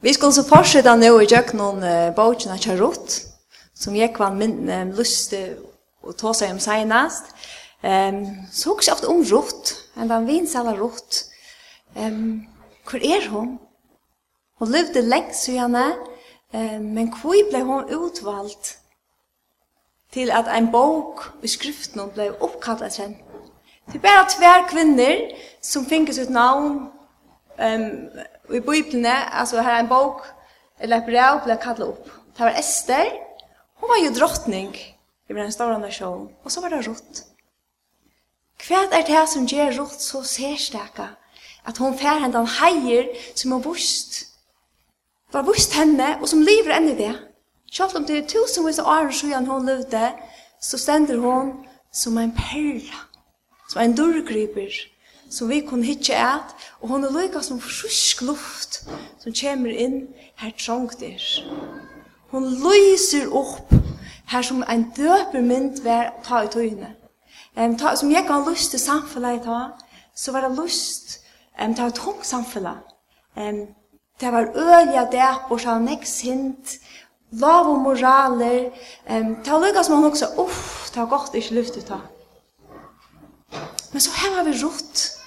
Vi skulle så fortsette nå i gjøknon uh, bøkene av Rutt, som jeg var min um, lyst til å ta seg om senest. Um, så ikke ofte om Rott, en var vins eller Rutt. Um, hvor er hun? Hun levde lengst i henne, um, men hvor ble hun utvalgt til at en bok i skriften ble oppkalt etter henne? Det er bare tver kvinner som finnes ut navn um, Og i Bibelen, altså her er en bok, eller et brev ble kallet opp. Det var Esther, hun var jo drottning i den store nasjonen, og så var det Rutt. Hva er det som gjør Rutt så særstaka? At hun fær henne den heier som hun vust, var vust henne, og som lever enn i det. Selv om det er tusenvis av år siden hun levde, så stender hun som en perla, som en dørgryper, som vi kunne hitje et, og hun er lykka som frusk luft som kommer inn her trångt er. Hun lyser opp her som en døper mynd ver ta i tøyne. Um, ta, som jeg kan lyst til samfunnet i ta, så var det lyst um, til å tungt samfunnet. Um, det var ølja dæp og så nek sint, lav og moraler. Um, det var lykka som hun også, uff, det var godt ikke luft ut ta. Men så her var vi rått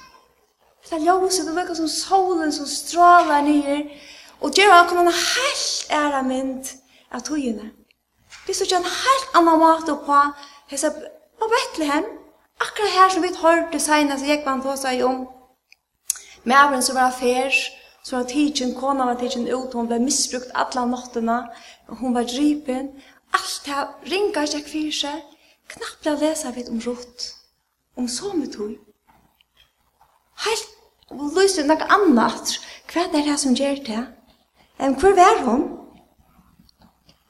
det er ljóset, det virker som solen som strålar nyer, og det han kommer en helt æra mynd av togene. Vi så en helt annan mat på hese på Bethlehem, akkurat her som vi hørte senast jeg var på seg om. Mævren som var affær, som var tidsen, kona var tidsen ut, hun ble misbrukt alla nattene, hun var dripen, alt det ringer ikke for seg, knapt ble lesa vidt om rot, om så med tog. Helt og lyser noe annet. Hva er det som gjør det? Um, hvor er hun?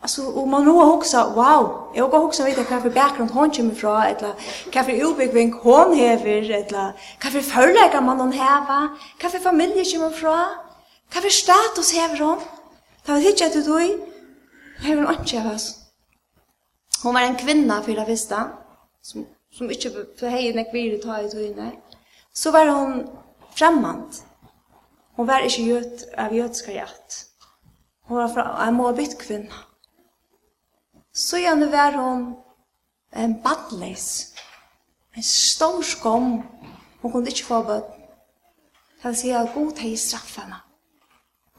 Altså, og man då også, wow, jeg går også vite hva for bakgrunn hun kommer fra, eller hva for utbygging hun hever, eller hva for følger man hun hever, hva for familie kommer fra, hva for status hever hun. Det var ikke att du häver hon inte av oss. Hon var en kvinna för det visste som som inte för hej när vi tar i tog inne. Så var hon fremmant. Hon var ikke jød av jødskar hjert. Hon var fra en måbytt kvinna. Så gjerne var hon en badleis. En stor skom. Hon kunne ikke få bød. Det vil si at god hei straffene.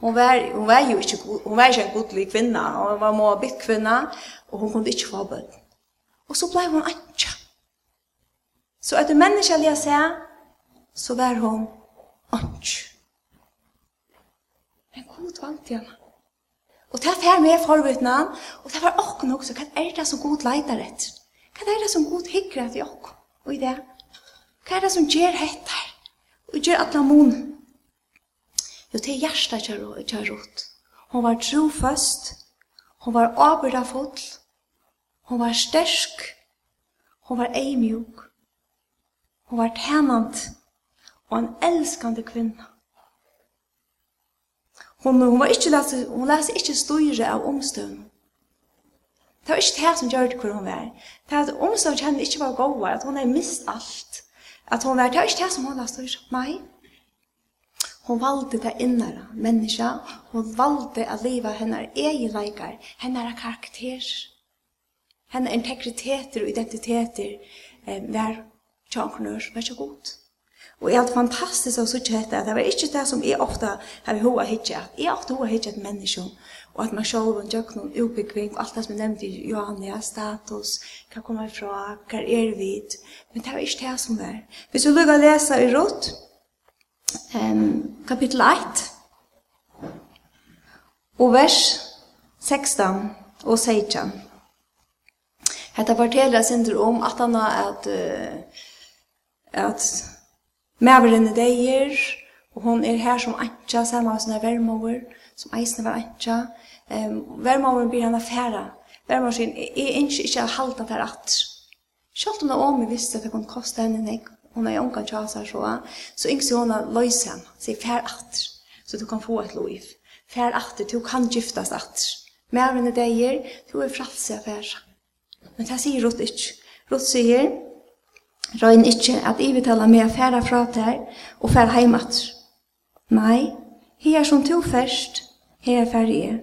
Hon var, hon var jo ikke, hon var ikke en godlig kvinna. Hon var måbytt kvinna, og hon kunne ikke få bød. Og så blei hon antja. Så etter menneskelig å se, så var hon Anki. Men god vant igjen. Og det er med forvittna, og det var åkken også. Hva er det som god leitar etter? Hva er det som god hikker etter åkken? Og i det, hva er det som gjør hettar? Og gjør atla mon? Jo, det er hjertet kjær rot. Hun var trofast, hun var aberdafull, hun var stersk, hun var eimjuk, hun var tænant, og en elskande kvinna. Hon, hon, var ikke lese, hon lese ikke styre av omstøvn. Det var ikke det som gjør det hvor hun var. Det var at omstøvn kjenne ikke var gode, at hon hadde mist alt. At hon var, det var ikke det som hun lese styre. Nei. Hon valde det innere menneska. Hon valde å leve henne egen leikar, henne karakter, henne integriteter og identiteter eh, var tjankonør, var ikke godt. Og jeg hadde fantastisk å sitte hette, at det var ikke det som jeg ofte har hva hittje, at jeg ofte hva hittje et menneske, og at man selv og døk noen utbyggving, og alt det som jeg nevnte i Johannia, status, hva kommer jeg fra, hva er vi, men det var ikke det som var. Hvis vi lukker å lese i rått, um, kapittel 1, og vers 16 og 16. Hetta fortelja sindur om at han at uh, at Mæveren er deier, og hon er her som antja, saman av sånne vermover, som eisne var antja. Um, vermoveren blir han affæra. Vermoveren sier, jeg ønsker ikke å halda der at. Sjalt om det om jeg visste at det kunne koste henne nek, hun er unga tjasa så, så yngst hon er løysen, sier fær at, så du kan få et loiv. Fær at, du kan gyftas at. Mæveren er deier, du er fralse affæra. Men det sier Rutt ikke. Rutt sier, Røyn ikkje at ivitala tala a færa fra der og færa heimat. Nei, her som to færst, her færa jeg.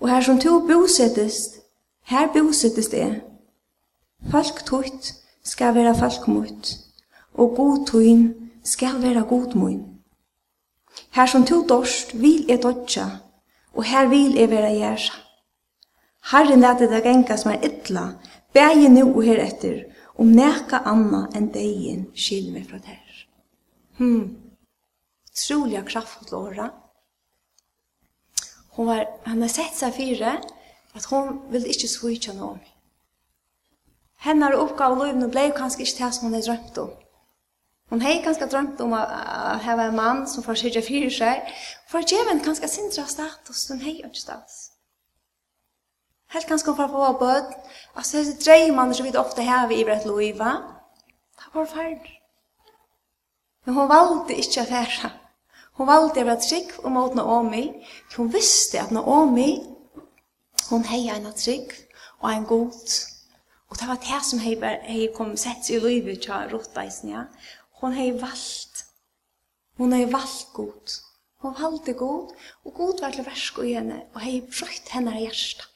Og her som to bosettest, her bosettest jeg. Falk tutt skal vera falk mutt, og god tuin skal vera god muin. Her som to dorst vil e dodja, og her vil e vera gjersa. Herren lette det som er ytla, bægi nu og her etter, om neka anna enn deien skil meg fra der. Hmm. Trolig kraftfullt åra. Hon var, han har sett seg fire, at hon ville ikke svitja noe om. Hennar oppgave og løyvene ble kanskje ikke det som hon hadde drømt om. Hon hei kanskje drømt om å hava en mann som får syrja fire seg, for djeven kanskje sindra status, hun hei ikke status. Helt kanskje for å få bød. Altså, disse dreimene som vi ofte har i brett loiva, det var ferd. Men hun valgte ikke å fære. Hun valgte å være trygg og mot Naomi. Hun visste at Naomi, hun heia en trygg og en god. Og det var det som hei kom sett i loiva til rottaisen, ja. Hun hei valgt. Hun hei valgt god. Hun valgte god, og god var til versk og henne, og hei brøtt henne i hjertet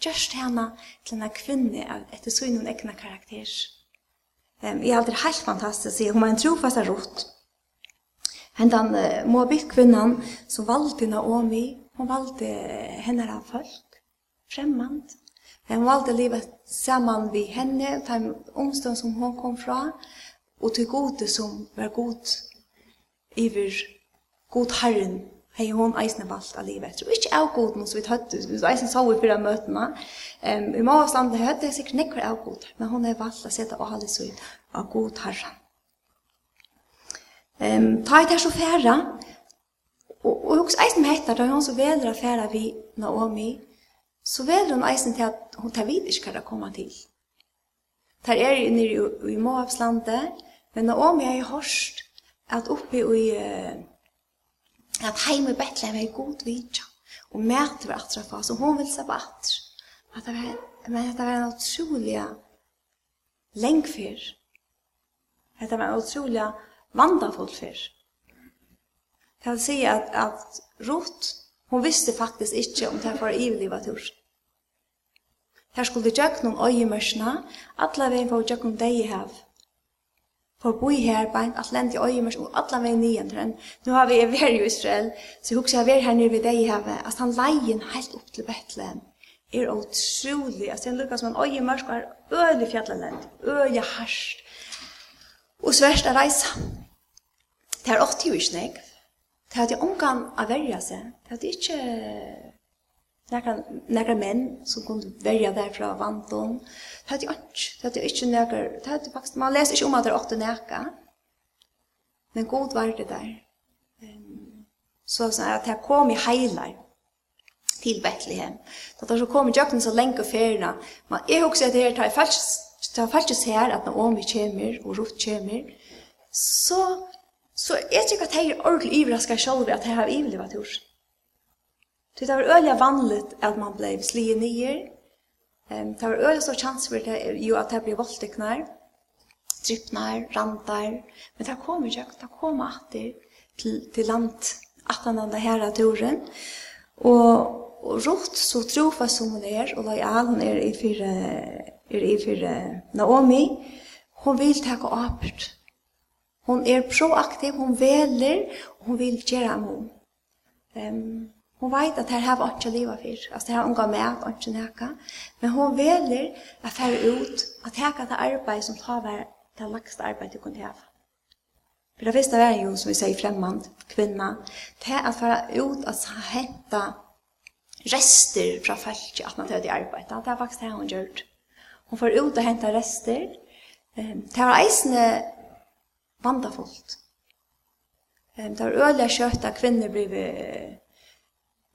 gjørst henne til en kvinne etter synen egna karakter. Um, jeg er aldri helt fantastisk, hun var en trofast rot. Hentan uh, Moabit kvinnan som valgte Naomi, hon valgte henne av folk, fremmand. hun valgte livet saman vi henne, den omstånd som hon kom fra, og til gode som var god iver god herren hei hon eisne valgt av livet etter. Og ikke noe som vi tøtte, vi eisne så vi fyra møtene. Um, I mange stand, jeg hørte sikkert nekker av god, men hon er valgt å sette halde så ut av god herre. Um, ta i der så færa, og, og hos eisne med etter, da hon så veler å færa vi Naomi, så veler hon eisne til at hon tar vidt ikke hva komme til. Der er nere i, i Moabslandet, men Naomi har jo hørst at oppe i Uh, at heim i Betlehem er god vidja, og mæter vi atra for oss, og hun vil se på atra. At det var, men det var en utrolig lengfyr. Det var en utrolig vandafull fyr. Det vil si at, at Ruth, hun visste faktisk ikke om det var ivlivet tur. Her skulle de gjøre noen øyemørsene, alle veien for å gjøre noen deg i hev for bo her på en atlant i øyemers og alle veien nian til Nå har vi er veri i Israel, så jeg husker jeg vært her nere ved deg i havet, at han leien helt opp til Bethlehem er utrolig. Altså, han lukkar som en øyemers og er øyelig fjallalend, øylig harsht, og sverst a reisa. Det er 80 år snakk. Det er at jeg omgang av verja seg. Det er at jeg ikke Nekar, nekar menn som kunne verja der fra vanton. Det hadde jo ikke, det hadde jo ikke nekar, det hadde faktisk, man leser ikke om at det er åtte neka. Men god var det der. Så sånn at jeg kom i heilar til Betlehem. Da det så kom i jøkken så lenge ferina. Men jeg husker at det her tar faktisk, tar faktisk her at Naomi kommer og Ruth kommer. Så, så jeg tykker at jeg er ordentlig ivraska selv at jeg har ivlig vært hos. Så det var øyelig vanligt at man ble slige nye. Um, det var øyelig stor chans for det, jo at det ble voldteknar, drypnar, randar, men det kom ikke, det kom alltid til, til land, at han hadde her av turen. Og, og rått så trofa som hun er, og lojal hun er i fire, er i fire Naomi, hun vil ta åpert. Hun er proaktiv, hun veler, og hun vil gjøre om. Um, Hon vet at her har vi inte livet för. Alltså det här omgår med og inte näka. Men hon veler att färra ut att häka det arbeid som tar var det lägsta arbeid du kunne ha. For det första är jo, som vi sier fremmand, kvinna. Det är att ut at henta rester fra fältet at man tar det arbete. Det er faktisk det hon gör. Hon får ut og henta rester. Det var eisende vandafullt. Det var øyelig kjøtt at kvinner blivit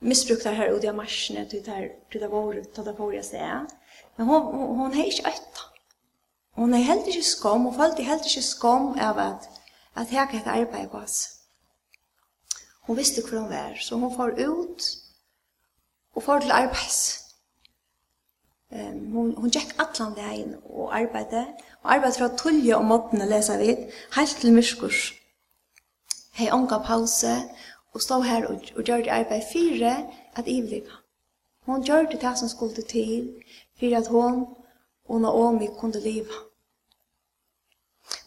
missbrukar här ute i marschen till där till där var det där jag säga. Men hon hon är inte ett. Hon är helt inte skam och fallt helt inte skam av att att här kan jag arbete på oss. Hon visste hur hon var så hon får ut och får till arbets. Ehm hon hon gick allan vägen och arbetade och arbetade från 12 och morgonen läsa vid helt till myskurs. Hej onka pause og stå her og, og gjør det arbeid fire at ivliva. Hon gjør det det som skulle til for at hon og Naomi kunne leva.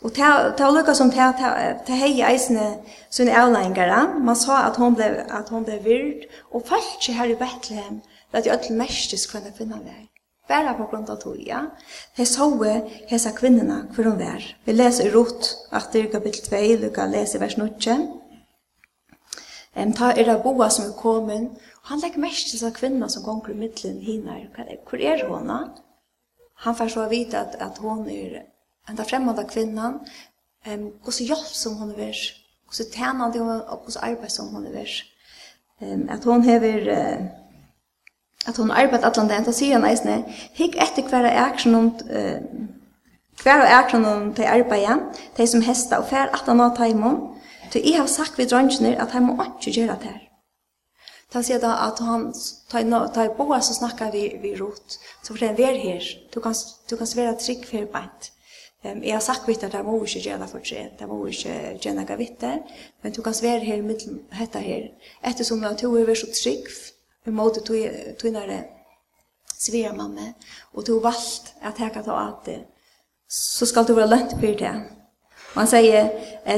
Og det var lukka som ta ta hei eisene sunn avleggere. Man sa at hon ble, at hon ble vird og falt seg her i Bethlehem, Det er ødel mestis kvinna finna vær. Bara på grunn av tog, ja. De så hese kvinnerne hvor hun var. Vi leser i rot at det er kapittel 2, lukka leser vers 9. Um, ta er det boa som er kommet, og han legger mest til seg kvinna som gonger i middelen hina. Hvor er hona? Han får så vite at, at hon er enda fremmede kvinnan, um, och så hjelp som hon er, Och så tjener det hon, og så arbeid som hon er. Um, at hon hever... Uh, at hon arbeid allan det, enda sier han eisne, hikk etter hver aksjon om uh, hver aksjon om til arbeid, de som hesta og fär at han har taimon, Så jeg har sagt ved drønnsene at han må ikke gjøre det her. Da sier da at han, ta i boa så snakker vi, vi rot, så for den vær her, du kan, du kan svære trygg for beint. Um, jeg har sagt vitt at jeg må ikke gjøre det for seg, jeg må ikke gjøre noe vitt det, men du kan svære her med dette her. Ettersom at du er så trygg, vi måtte tunnere svære mamma, og du har valgt at jeg kan ta at det, så skal du være lønt for det. Og han sier,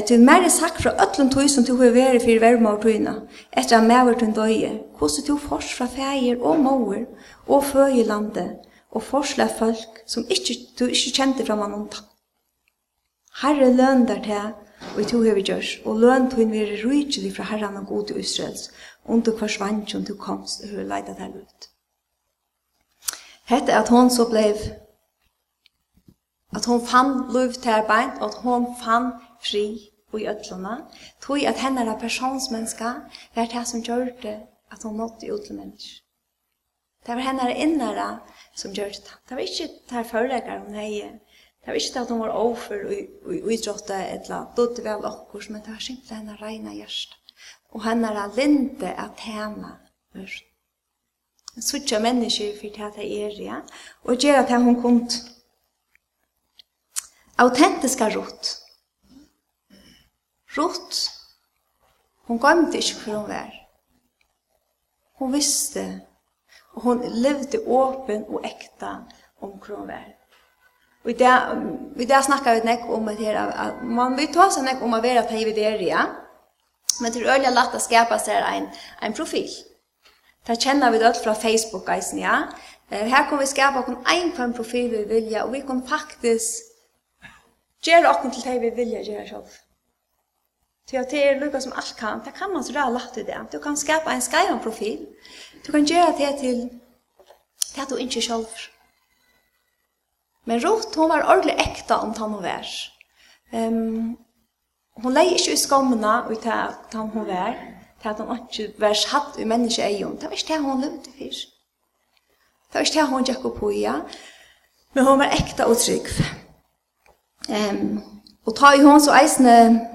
«Tu mer sagt fra ötlun tog som du har vært for verma og tøyna, etter at mever tøyn døye, hvordan du fors fra feir og mauer og føy i landet, og forsle folk som ikke, du ikke kjente fra man omtatt. Herre løn der til, og to vi gjørs, og løn tog tøyn vere rujtjelig fra herren og god til Israels, om du forsvant som du komst og høy leida der ut. Hette at hon så blei at hon fann lov til arbeid, og at hon fann fri i ødlene, tog at henne er personsmenneska, er det som gjør det at hon nådde ut til mennesker. Det var henne innere som gjør det. Det var ikke der forelegger hun heier. Det var ikke at hun var overfor og utrådte et eller annet. Det vel okkurs, men det var simpelthen henne reina hjerte. Og henne er linde at henne mørk. Suttja mennesker for det at det er, ja. Og gjør at hun kunne autentiska rot. Rot. Hon gømte ikke hvor hon var. Hon visste, og hon levde åpen og ekta om hvor hon var. Og i det, i det snakket vi nek om at, her, at man vil ta seg nek om å være ja. men det er øyelig lagt å skapa seg en, en profil. Det kjenner vi det fra Facebook, eisen, ja. Her kan vi skapa en egen profil vi vilja, og vi kan faktisk Gjør dere til det vi vilja gjøre selv. Til at det er lukka som alt kan, det kan man så ræða lagt i det. Du kan skapa en skaivan profil. Du kan gjøre det til det du ikke selv. Men Ruth, hun var ordentlig ekta om tann hun vær. Um, hun leie ikke i skommene og i tann hun vær, til at hun ikke var satt i menneske eion. Det var ikke det hun levde fyrst. Det var ikke det hun gikk opp på, ja. Men hun var ekta og trygg. Ehm och ta i hon så eisne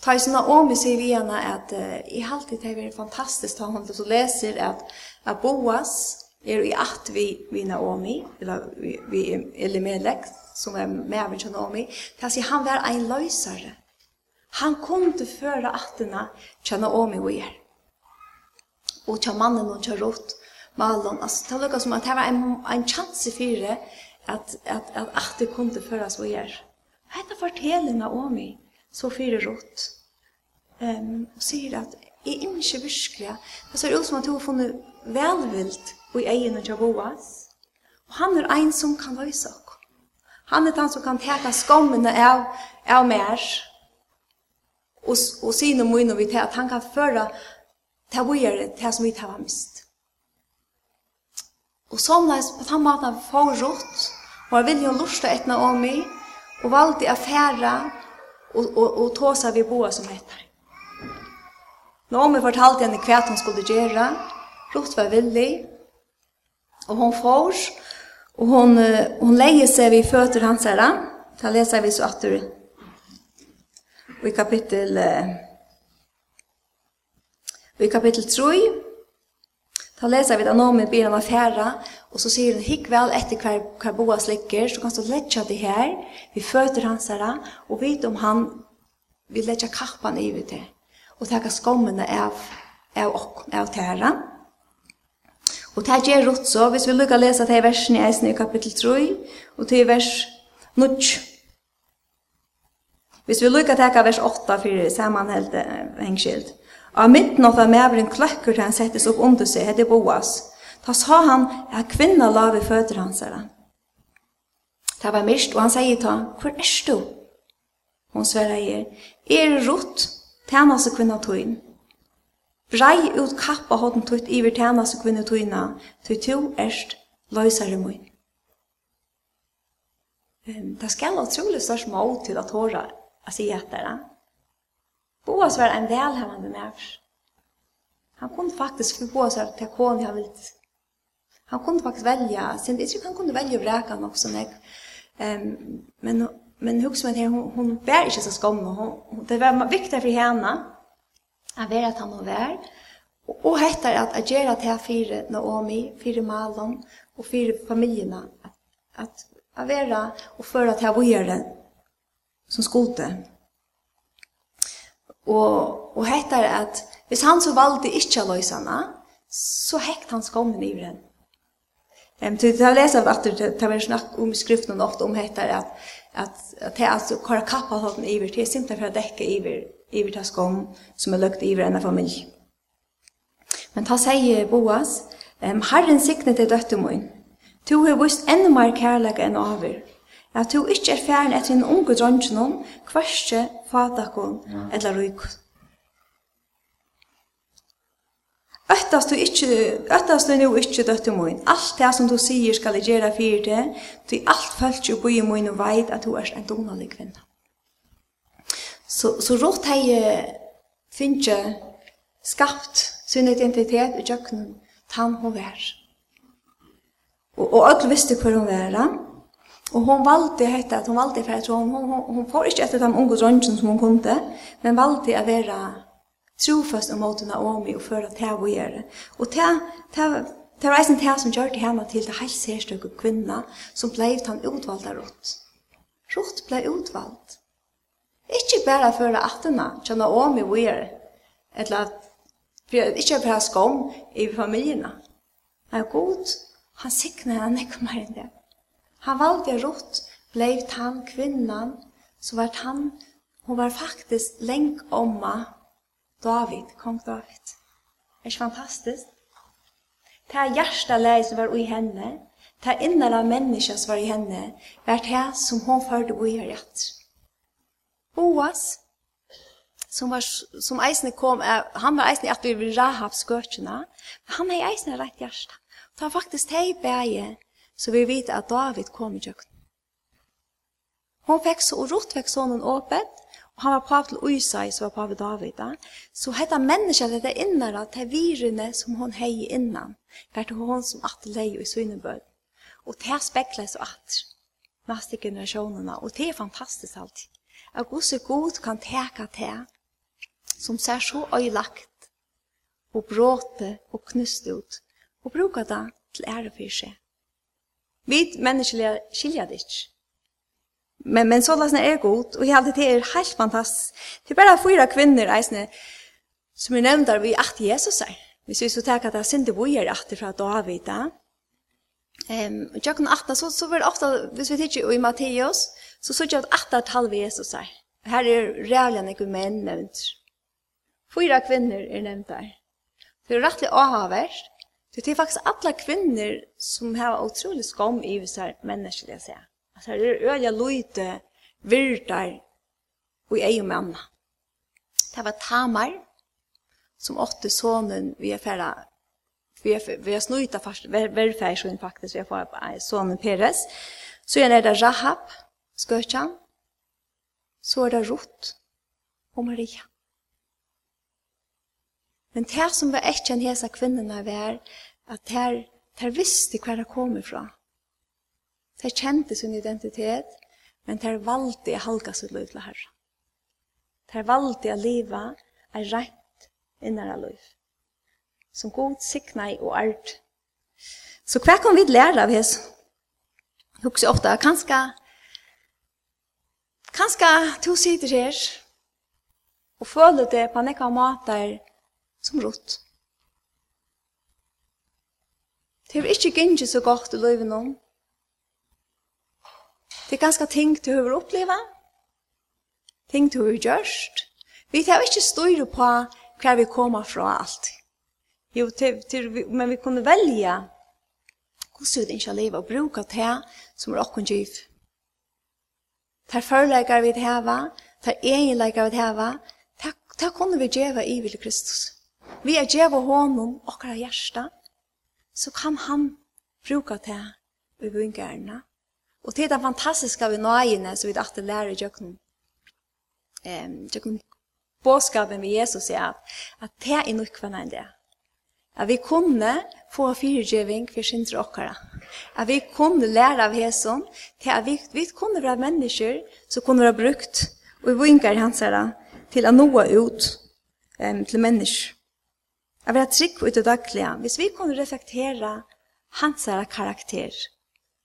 ta i såna om vi ser vi gärna att i halt det är fantastiskt ta hon så läser att att Boas är i att vi vi Naomi eller vi vi Elimelek som är med med Naomi tas i han var en lösare. Han kom till föra atterna känna Naomi och er. Och till mannen och till rot Malon, alltså det lukar som att det var en, en chans i fyra at, at, at alltid kunde föras och gör. Hetta fortellinga om mig så fyrir Ehm Um, sier at jeg ikke virkelig, det ser ut som at hun har funnet velvilt i egen og Boas. Og han er en som kan løse oss. Han er den som kan teka skommene av, av mer. Og, og sine munner vi til at han kan føre til å gjøre det som vi tar mist. Og sånleis på den måten får rått, var vil jo lusta etna om meg, og valde affæra, og, og, og tåsa vi boa som heter. Naomi fortalte henne hva hun skulle gjøre, rått var villig, og hon får, og hon hun leie seg ved føtter hans herre, da leser vi så at du, i kapittel, i kapittel 3, Da leser vi det nå med bilen av fjæra, og så sier hun, hikk vel etter hver, hver boas slikker, så kan du letja det her, vi føter hans her, og vet om han vil letja kappan i vi til, og teka skommene av, av, av tæra. Og det gjør rot så, hvis vi lukkar läsa det i versen i eisen i kapittel 3, og til vers 9. Hvis vi lukkar teka vers 8 for samanheld hengskild. Av midten av medveren kløkker til han settes opp under seg, heter Boas. Da sa han at kvinna la vi føtter hans her. Det var mist, og han sier til han, hvor er du? Hun sverer i er rott, seg kvinna tøyen. Brei ut kappa hodden tøyt iver seg kvinna tøyna, tøy to erst løysare møy. Det skal ha utrolig størst mål til at håra å si etter det. Boas var en välhämmande människa. Han kunde faktiskt för Boas var till kon jag vill. Han kunde faktiskt välja. Sen inte han kunde välja vräkan också när ehm men men hur med hon hon bär inte så skam hon det var viktigt för henne att vara att han var värd. Och hettar att at gjera det her Naomi, fyra Malon og fire att att at och för att ha vågjere som skulde Og, og hette er at hvis han så valgte ikke å løse henne, så hekt han skommen i henne. Ehm till det läser vart det tar vi snack om skriften och ofta om heter att att att det alltså kara kappa har den över till simpelt för att täcka över över tas kom som är lukt över en familj. Men ta säger Boas, ehm Herren signet det dötte mun. Tu har visst ännu mer kärlek än aver at du ikke er færen etter en unge drøntjenom, kvarske fatakon eller rykon. Öttast du ikkje, öttast du nu ikkje døtte moin. Alt det som du sier skal jeg gjøre fyrir det, du alt følt jo boi moin og veit at du er en donalig kvinna. Så, så rått hei finnje skapt sin identitet i tjøkken tan hun vær. Og, og alle visste hver hun vær, Og hon valde hetta, at hon valde fyrir, at hon, hon, hon, hon får ikkje etter dem unge dronjen som hon kunde, men valde å være trofast om måten Naomi og føra til å gjøre. Og til, til, til reisen til som gjør det hjemme til det helt særstøkke kvinna, som blei han utvalgt av Rott. Rott blei utvalgt. Ikkje bare føra attena, til Naomi og gjøre, eller at Ikke bare skom i familierna. Men god, han sikner henne ikke mer enn det. Han valde rått blev han kvinnan så vart han hun var faktisk länk omma David, kong David. Det är fantastiskt. Det här hjärsta läget som var i henne, det här innare människa som var i henne, vart det här som hon förde i rett. Boas, som var som eisne kom äh, han var eisne att vi Rahab skörtjena han hei eisne rätt hjärta. Ta faktiskt hej bæje Så vi vet at David kom i kjøkken. Hon fikk så, og Ruth fikk sånn åpent, og han var pav til Uysai, som var pav David. Da. Så dette mennesket, dette innere, det virene som hon hei innan, for det hon som atle leie i synebød. Og det spekler så at, neste generasjonene, og det er fantastisk alltid. At Guds god kan teka til, som ser så øylagt, og bråte og knust ut, og bruka det til ære for seg. Vi menneskelige skiljer det ikke. Men, men så lasen er god, og jeg halte det er helt fantastisk. Det er bare fyra kvinner, eisne, som er nevnt vi at Jesus er. Vi vi så tenker at det er synd vi er at fra David, da. Um, og tjokken atta, så, så var det ofte, hvis vi tidsir i Matteus, så så tjokken atta tal vi Jesus er. Her er rævlig nekku menn nevnt. Fyra kvinner er nevnt der. Det er rettelig avhavert, Det är faktiskt alla kvinnor som har otroligt skam i så här människor jag säger. Alltså det är öliga lojte virdar och ej och mamma. Det var Tamar som åtte sonen vi är färra vi är, vi är snöjta fast välfärdsson faktiskt vi får sonen Peres. Så är det Rahab, skötjan. Så är det Rot och Maria. Men det som var ett en hese kvinnerne var at her, her visste hva det kom ifra. De kjente sin identitet, men de valgte å halka sitt liv til herre. De valgte å leve en rett innere liv. Som god sikna i og art. Så hva kan vi lære av hese? Hukse ofte, kanskje, kanskje to sider her, og føler det på nekka måter som rutt. Det er ikke gynnet så godt i livet om. Det er ganske ting du har opplevd, ting du har gjort. Vi tar ikke styr på hva vi kommer fra alt. Jo, til, til, men vi kunne velge hvordan vi ikke lever og bruke det som er åkken giv. Tar førleggere vi til hava, er egenleggere vi til hava, det kunne vi gjøre i vil Kristus vi er djeva honom okkara hjärsta, så kan han bruka det i vungarna. Og det er det fantastiska vi nøyene så vi alltid lærer i djøkken. Um, djøkken båskapen med Jesus er at, at det er nok for enn det. At vi kunne få fyrtjøving for syndere okkara. At vi kunne lære av Jesus til at vi, vi kunne være mennesker som kunne være brukt og vi vungar hans herre til å nå ut um, til mennesker. Jeg vil ha trygg ut i daglige. Hvis vi kunne reflektera hans her karakter,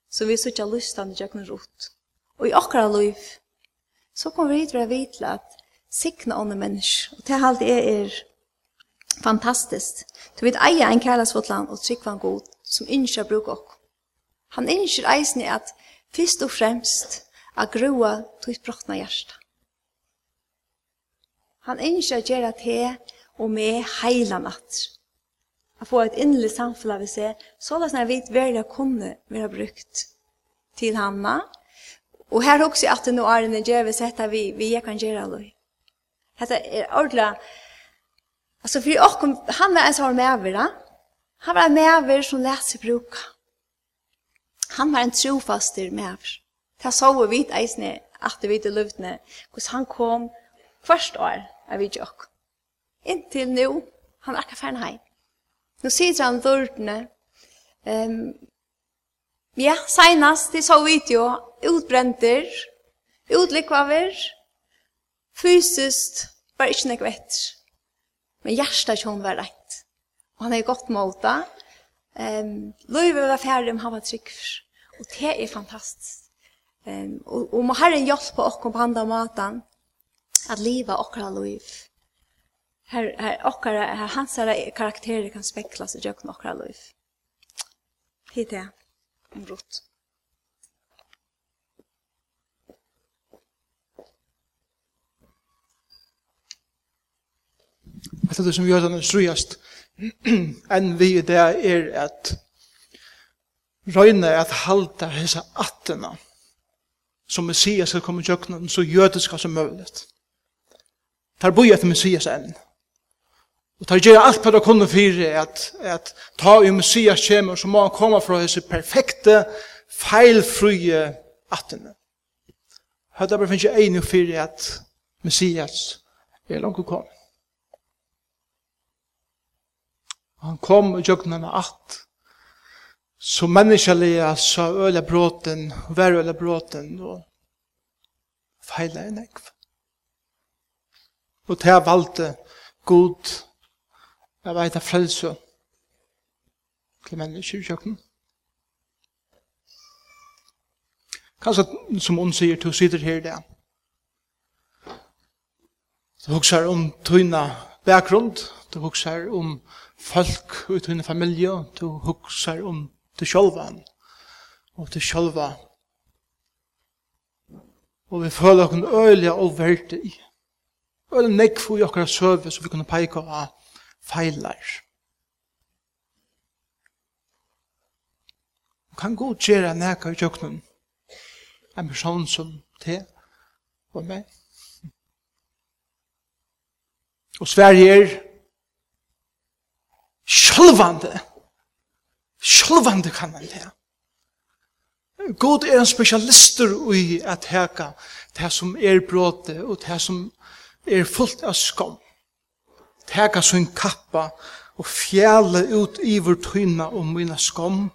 så vi sutja til å kunne rot. Og i akkurat liv, så kommer vi hit å vite at sikna ånne mennesker, Og til alt det er fantastiskt. Du vet eia en kærlighetsfotland og trygg var god som innskjer bruk oss. Han innskjer eisen i at fyrst og fremst a grua tog brotna hjärsta. Han innskjer gjerra til og med heila natt. Å få et innelig samfunn av seg, så la oss når vi velger kunne være brukt til hamna. Og her også at det nå er en gjør sett at vi, vi kan gjøre det. Dette er ordentlig. Altså, for åkken, han var en som sånn medver, da. Han var med over som lærte seg bruke. Han var en trofaster med over. Det så vi vidt eisene, at det vidt i luftene, hvordan han kom først år, av vi ikke åkken. Inntil nu, han er akkurat ferdig heim. Nå sier han dørtene. Um, ja, senast, de så video, utbrenter, utlikvaver, fysiskt, var ikke nek vetter. Men hjertet ikke var rett. Og han er godt måta. Um, Løyve var ferdig om han var trygg. Og det er fantastisk. Um, og, og må Herren hjelpe oss på andre måten at livet akkurat løyve Her, her, okkara, her hans karakterer kan specklas i jökna okkara liv. Hit er om rot. Alt det som vi har den strujast enn vi i det er at røyne at halda hese attena som Messias skal komme i jökna så jødiska som mulig. Tar boi at Messias enn. Og tar gjøre alt på det kunne fire, at, at ta i Messias kjemur, så må han komme fra disse perfekte, feilfrie attene. Høyda bare finnes jeg enig fire at Messias er langt å komme. Han kom og gjør av att, så menneskelige sa øle bråten, vær øle bråten, og feile en ekv. Og til jeg valgte god Jeg vet at frelse til mennesker i kjøkken. Kanskje, som hun sier, du sitter her i det. Du husker om tøyne bakgrunn, du husker om folk i tøyne familie, du husker om du sjølva og du sjølva. Og vi føler oss øyelig og verdig. Øyelig nekk for i okkara søve så vi kunne peke av feilar. Kan god gjøre nækka i tjøkkenen en person som te og meg. Og Sverige er sjølvande sjølvande kan man det. God er en specialister i at heka det som er bråte og det som er fullt av skam teka sin kappa og fjæle ut iver tøyna og mina skom.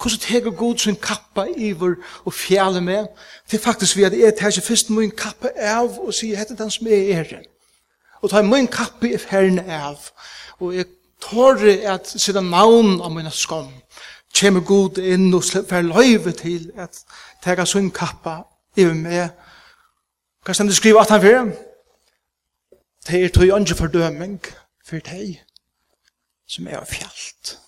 Hvordan teker god sin kappa iver og fjæle med? Det er faktisk vi at jeg teker først min kappa av og sier hette den som er er. Og ta min kappa i ferden av. Og jeg tåre at sida navn av mina skom. kommer god inn og slipper løyve til at teka sin kappa iver med. Hva stendt du skriver at han fyrir? Det er tog ikke fordøming for deg som er fjallt.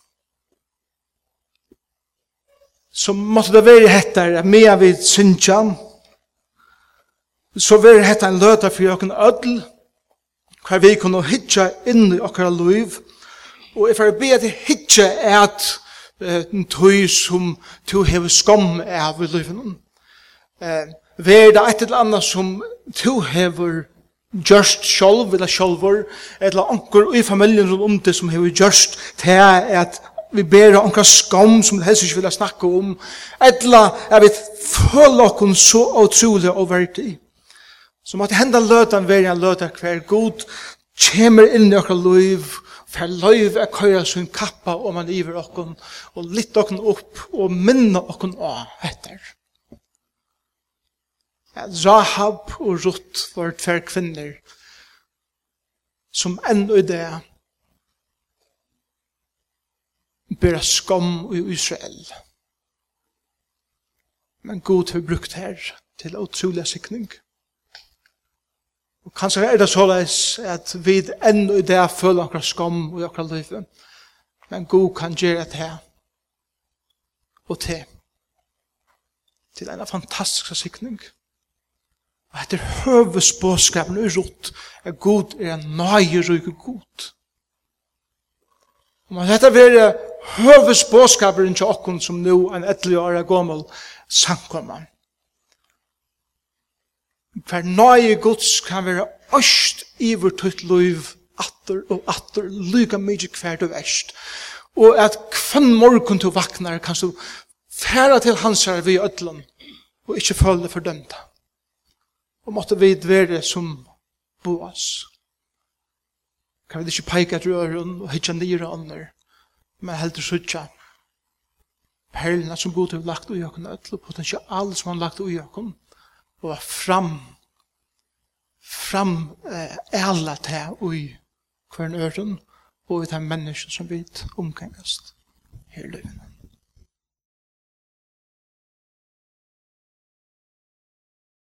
Så måtte det være hettar med vid syndjan. Så være hettar en løta for jokken ødel hva vi kunne hitja inn i okkara liv. Og jeg får be at hitja er at en tøy som to hever skam av i livet. Eh, Vær det et eller annet som to hever gjørst sjálv, eller sjálfur, eller anker i familien rundt om det som har gjørst til at vi ber anker skam som vi helst ikke vil snakke om, eller at vi føler oss så utrolig og verdig. Så måtte henda løtan være en løtan hver god, kommer inn i okra liv, fer løyv er køyra sin kappa om man iver okkon, og litt okkon opp, og minna okkon av etter. Rahab og Ruth var tver kvinner som enda i det bæra skam i Israel. Men god har brukt her til utrolig sikning. Og kanskje er det såleis at vi enda i det føler akkurat skam i akkurat livet. Men god kan gjøre det her og til til en fantastisk sikning. Og etter høvesbåskapen er rått, er god er en nøyer og god. Og man dette være høvesbåskapen til okken som nå en ettelig år er gammel samkommer. Hver nøye gods kan være øst iver tøyt liv, atter og atter, lyga mykje hver du verst. Og at kvann morgen du vaknar, kan du færa til hans her vi ødlen, og ikkje følge fordømta og måtte vi være som boas. Kan vi ikke peika til øren og hitja nira ånder, men heldur sutja perlina som god har lagt ui okken, og potensial som han lagt ui okken, og fram fram eh, alla til ui kvern øren og i de mennesken som vi omkringast her i